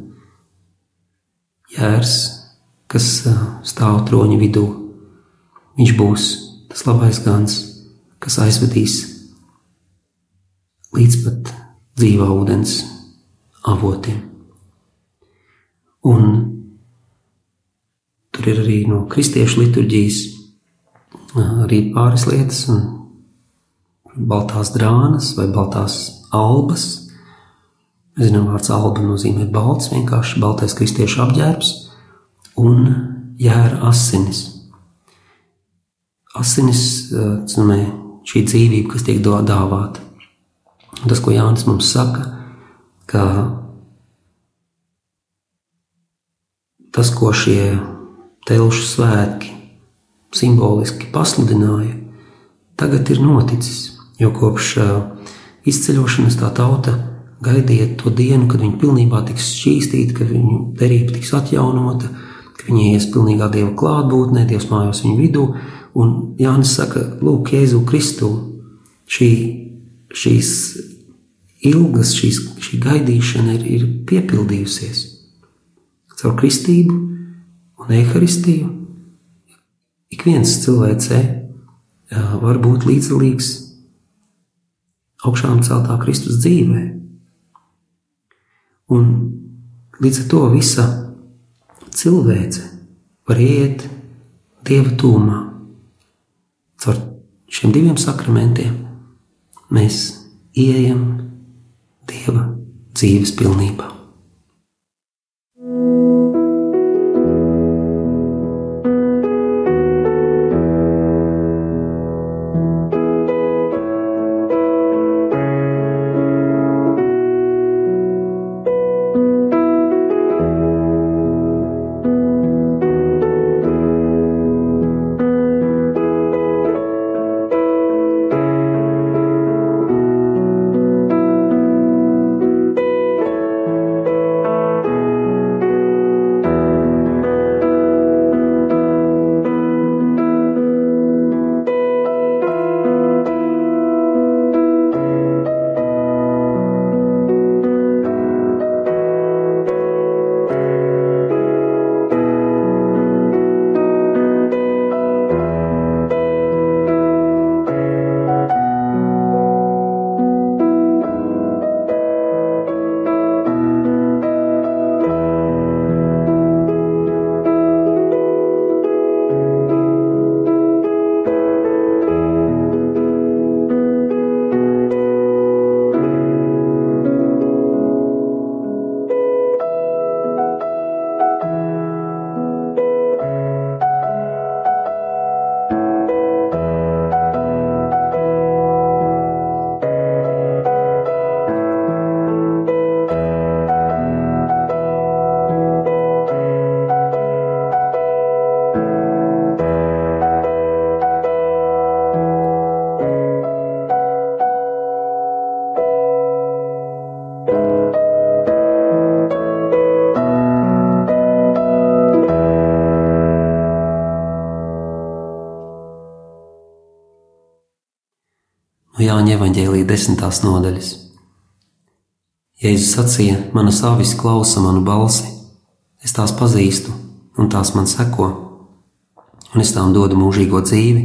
jērs, kas stāv troņa vidū. Viņš būs tas labais gans, kas aizvedīs līdz pat dzīvā ūdens avotiem. Un tur ir arī no kristiešu liturģijas arī pāris lietas, baltās drānas vai baltās albas. Mēs zinām, vārds alba nozīmē balts, vienkārši baltais kristiešu apģērbs un jēra asinis. Asinis, nozīmē šī dzīvība, kas tiek dāvāta. Un tas, ko Jānis mums saka, ka tas, ko šie telšu svētki simboliski pasludināja, tagad ir noticis. Jo kopš izceļošanas tā tauta gaidīja to dienu, kad viņi pilnībā tiks šķīstīti, kad viņu derība tiks atjaunota, ka viņi ies pilnīgā dieva klātbūtnē, dievs mājos viņu vidū. Un Jānis saka, lūk, Jēzu Kristu, šī, šīs ilgas, šīs, šī gaidīšana ir, ir piepildījusies caur kristību un eharistiju Ik viens cilvēcē var būt līdzdalīgs augšām celtā Kristus dzīvē. Un līdz ar to visa cilvēce var iet Dieva tūmā. Caur šiem diviem sakramentiem mēs ieejam Dieva dzīves pilnībā. Jāņa evaņģēlīja desmitās nodaļas. Jēzus sacīja: Mana savis klausa manu balsi, es tās pazīstu, un tās man seko, un es tām dodu mūžīgo dzīvi,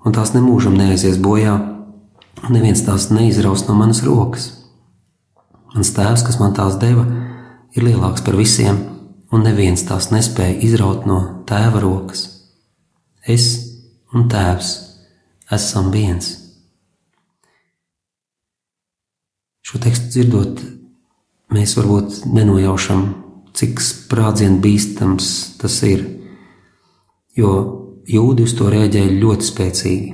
un tās nemūžam neaizies bojā, un neviens tās neizraus no manas rokas. Mans tēvs, kas man tās deva, ir lielāks par visiem, un neviens tās nespēja izraut no tēva rokas. Es un tēvs esam viens. Šo tekstu dzirdot, mēs varbūt nenojaušam, cik sprādzienu bīstams tas ir, jo jūdi uz to rēģēja ļoti spēcīgi.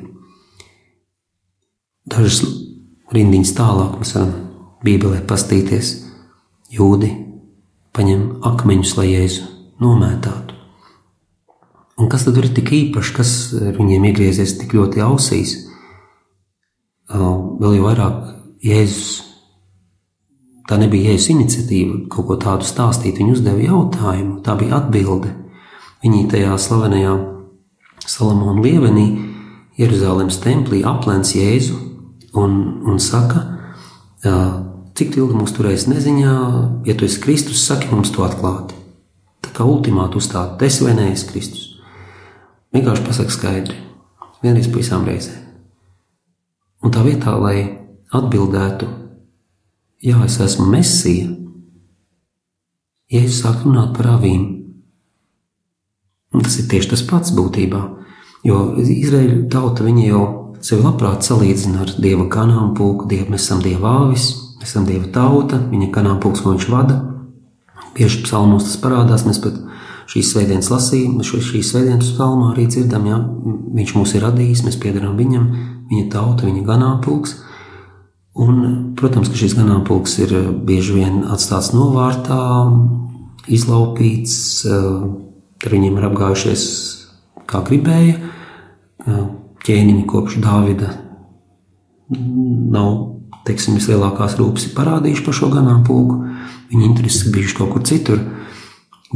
Dažas rindiņas tālāk mēs varam Bībelē pastīties. Jūdi paņem akmeņus, lai jēzu nomētātu. Un kas tad ir tik īpašs, kas viņiem iegriezies tik ļoti ausīs? Vēl jau vairāk Jēzus, tā nebija Jēzus iniciatīva kaut ko tādu stāstīt. Viņi uzdeva jautājumu, tā bija atbilde. Viņi tajā slavenajā Salamona lievenī Jeruzalemes templī aplēns Jēzu un, un saka, cik ilgi mūs turēs neziņā, ja tu esi Kristus, saki mums to atklāti. Tā kā ultimātu uzstāda, es vai nē, es Kristus. Vienkārši pasakā skaidri, vienreiz pa visām reizēm. Un tā vietā, lai atbildētu, jā, es esmu mesija, Jēzus sāk runāt par avīm. Un tas ir tieši tas pats būtībā, jo Izraēļu tauta jau sevi labprāt salīdzina ar dieva kanāmpulku, dievu, mēs esam dieva āvis, mēs esam dieva tauta, viņa kanāmpulks, ko viņš vada. Bieži psalmos tas parādās, mēs pat šīs svētdienas lasījām, šīs svētdienas psalmā arī dzirdam, ja viņš mūs ir radījis, mēs piedarām viņam, viņa tauta, viņa ganāmpulks. Un, protams, ka šis ganāmpulks ir bieži vien atstāts novārtā, izlaupīts, ar viņiem ir apgājušies kā gribēja. Ķēniņi kopš Dāvida nav teiksim, vislielākās rūpes parādījuši par šo ganāmpulku. Viņa intereses bijuši kaut kur citur.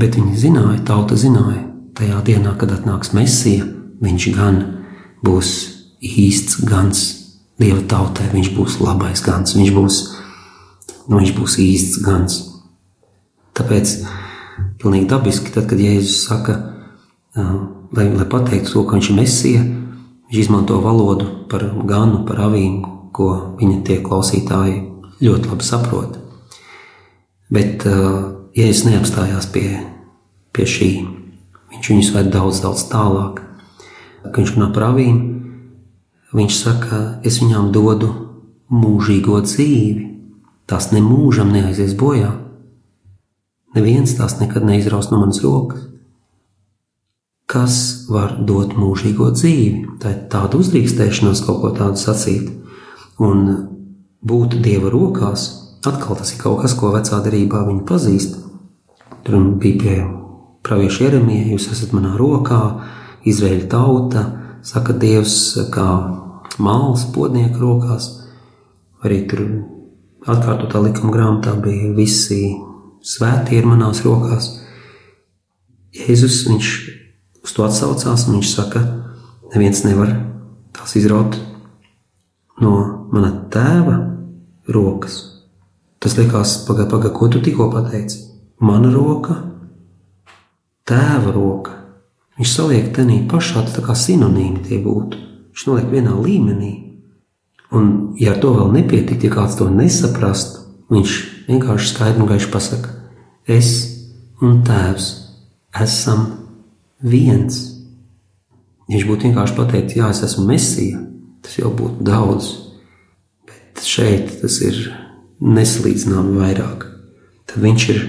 Bet viņi zināja, tauta zināja, tajā dienā, kad atnāks Mēsija, viņš gan būs īsts gans Dieva tautai, viņš būs labais gans, viņš būs, nu, viņš būs īsts gans. Tāpēc pilnīgi dabiski, tad, kad Jēzus saka, lai, lai pateiktu to, ka viņš ir Mēsija, viņš izmanto valodu par ganu, par avīm, ko viņa tie klausītāji ļoti labi saprot. Bet Jēzus neapstājās pie, pie šī. Viņš viņus ved daudz, daudz tālāk. Viņš runā par avīm, viņš saka, es viņām dodu mūžīgo dzīvi. Tās nemūžam neaizies bojā. Neviens tās nekad neizraus no manas rokas. Kas var dot mūžīgo dzīvi? Tā ir tāda uzdrīkstēšanās kaut ko tādu sacīt. Un būt Dieva rokās, atkal tas ir kaut kas, ko vecā derībā viņi pazīst. Tur bija pie pravieša Jeremija, jūs esat manā rokā, Izraēļa tauta, saka Dievs, kā māls podnieku rokās. Arī tur atkārtotā likuma grāmatā bija visi svētie ir manās rokās. Jēzus viņš uz to atsaucās, un viņš saka, neviens nevar tās izraut no mana tēva rokas. Tas likās, pagaidi, pagaidi, ko tu tikko pateici? mana roka, tēva roka. Viņš saliek tenī pašā, tā kā sinonīmi tie būtu. Viņš noliek vienā līmenī. Un, ja ar to vēl nepietiktu, ja kāds to nesaprastu, viņš vienkārši skaidri un gaiši pasaka, es un tēvs esam viens. Ja viņš būtu vienkārši pateikt, jā, es esmu mesija, tas jau būtu daudz. Bet šeit tas ir nesalīdzināmi vairāk. Tad viņš ir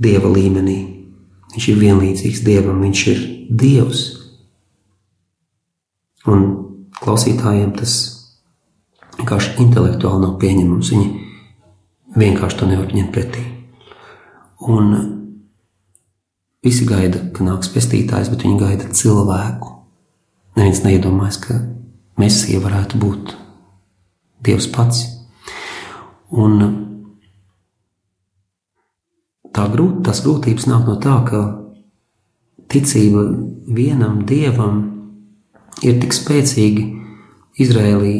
dieva līmenī. Viņš ir vienlīdzīgs dievam, viņš ir dievs. Un klausītājiem tas vienkārši intelektuāli nav pieņemams. Viņi vienkārši to nevar ņemt pretī. Un visi gaida, ka nāks pestītājs, bet viņi gaida cilvēku. Neviens neiedomājas, ka Mēsija varētu būt Dievs pats. Un tā grūt, tās grūtības nāk no tā, ka ticība vienam dievam ir tik spēcīga Izrēlī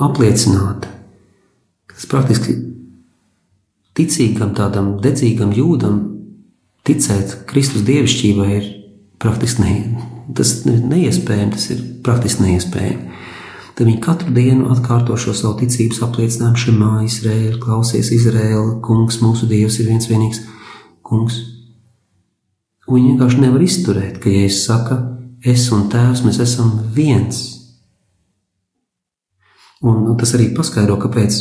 apliecināt. Tas praktiski ticīgam, tādam dedzīgam jūdam ticēt Kristus dievišķībai ir praktiski ne, tas neiespējami, tas ir praktiski neiespējami. Tad viņi katru dienu atkārto šo savu ticības apliecinājumu, Šemā, Izraēla, klausies, Izraēla, kungs, mūsu dievs ir viens vienīgs kungs. Viņi vienkārši nevar izturēt, ka, ja es saku, es un tēvs, mēs esam viens. Un, un tas arī paskaidro, kāpēc,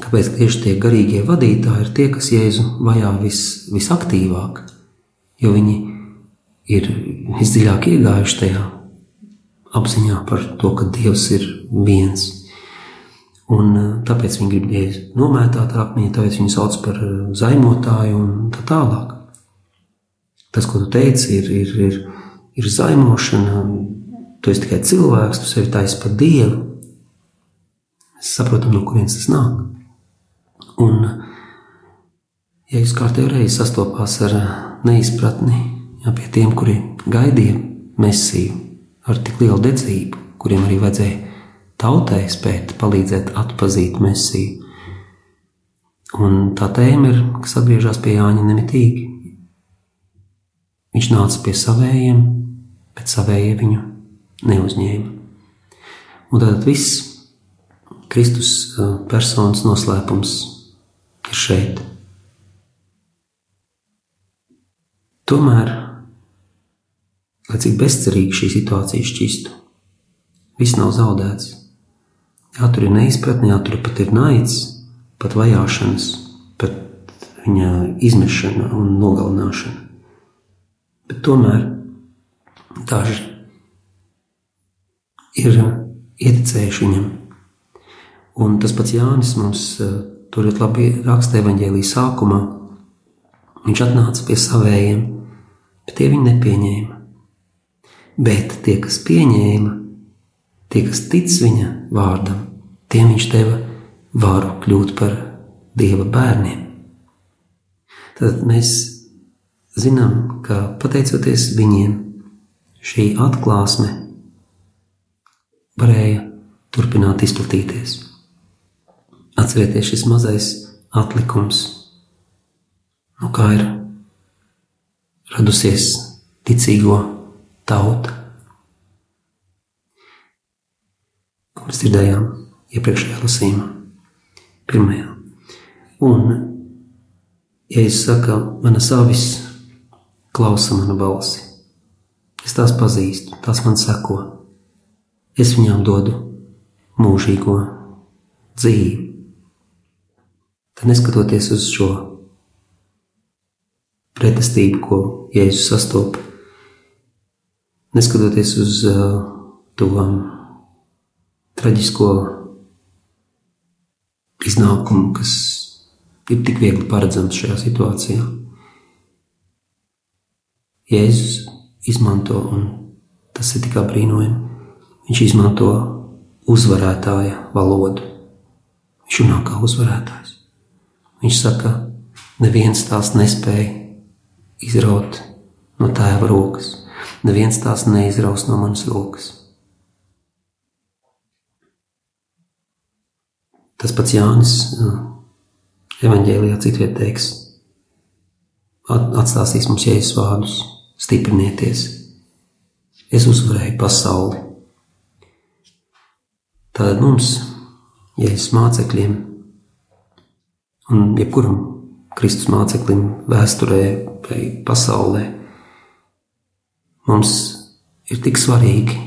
kāpēc tieši tie garīgie vadītāji ir tie, kas Jēzu vajā vis, visaktīvāk, jo viņi ir visdziļāk iegājuši tajā apziņā par to, ka Dievs ir viens. Un eh, tāpēc viņi grib Jēzu nomētāt ar akmeņu, tāpēc viņi sauc par eh, zaimotāju un tā tālāk. Tas, ko tu teici, ir, ir, ir, ir zaimošana. Tu esi tikai cilvēks, tu sevi taisi par dievu. Mēs saprotam, no kurienes tas nāk. Un, ja jūs kārtējo reizi sastopās ar eh, neizpratni jā, pie tiem, kuri gaidīja mesiju ar tik lielu dedzību, kuriem arī vajadzēja tautai spēt palīdzēt atpazīt mesiju. Un tā tēma ir, kas atgriežas pie Jāņa nemitīgi. Viņš nāca pie savējiem, bet savējie viņu neuzņēma. Un tad viss Kristus uh, personas noslēpums ir šeit. Tomēr lai cik bezcerīgi šī situācija šķistu. Viss nav zaudēts. Jā, tur ir neizpratne, jā, tur pat ir naids, pat vajāšanas, pat viņa izmešana un nogalināšana. Bet tomēr daži ir ieticējuši viņam. Un tas pats Jānis mums eh, tur ļoti labi raksta evaņģēlīja sākumā. Viņš atnāca pie savējiem, bet tie viņu nepieņēma bet tie, kas pieņēma, tie, kas tic viņa vārdam, tiem viņš deva varu kļūt par dieva bērniem. Tad mēs zinām, ka pateicoties viņiem, šī atklāsme varēja turpināt izplatīties. Atcerieties, šis mazais atlikums, no kā ir radusies ticīgo tauta. Ko mēs dzirdējām iepriekšējā lasījumā, pirmajā. Un, ja es saku, mana savis klausa manu balsi, es tās pazīstu, tās man seko, es viņām dodu mūžīgo dzīvi. Tad neskatoties uz šo pretestību, ko Jēzus sastopas neskatoties uz uh, to um, traģisko iznākumu, kas ir tik viegli paredzams šajā situācijā. Jēzus izmanto, un tas ir tikai brīnojami, viņš izmanto uzvarētāja valodu. Viņš runā kā uzvarētājs. Viņš saka, neviens tās nespēja izraut no tēva rokas neviens tās neizraus no manas rokas. Tas pats Jānis evanģēlijā citviet teiks, atstās mums jēzus vārdus, stiprinieties, es uzvarēju pasauli. Tātad mums, jēzus mācekļiem, un jebkuram Kristus māceklim vēsturē vai pasaulē, mums ir tik svarīgi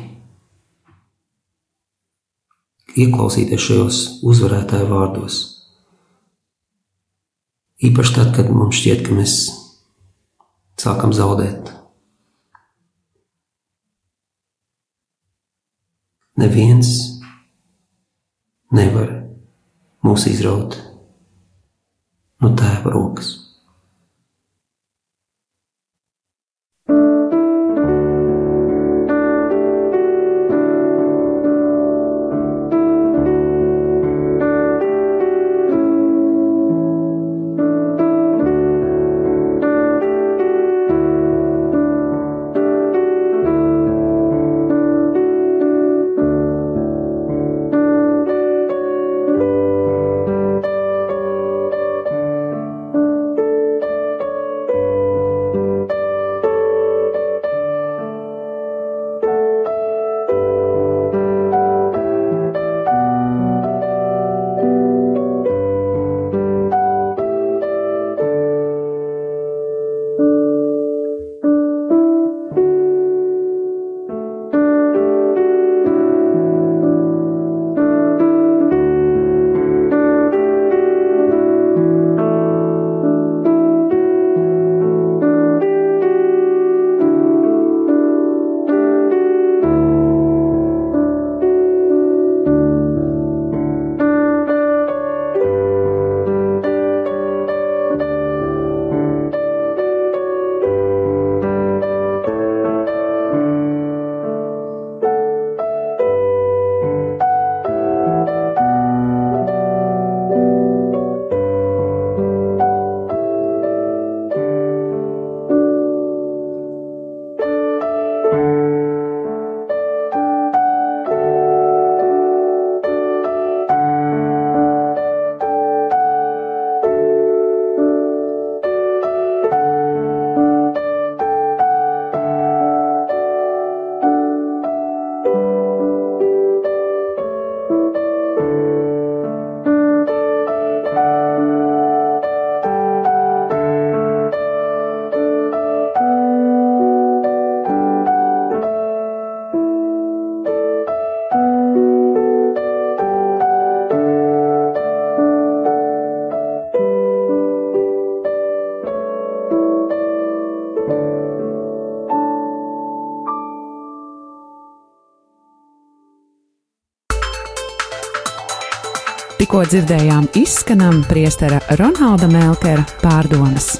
ieklausīties šajos uzvarētāju vārdos. Īpaši tad, kad mums šķiet, ka mēs sākam zaudēt. Neviens nevar mūs izraut no tēva rokas. Tikko dzirdējām izskanam priestera Ronalda Melkera pārdomas.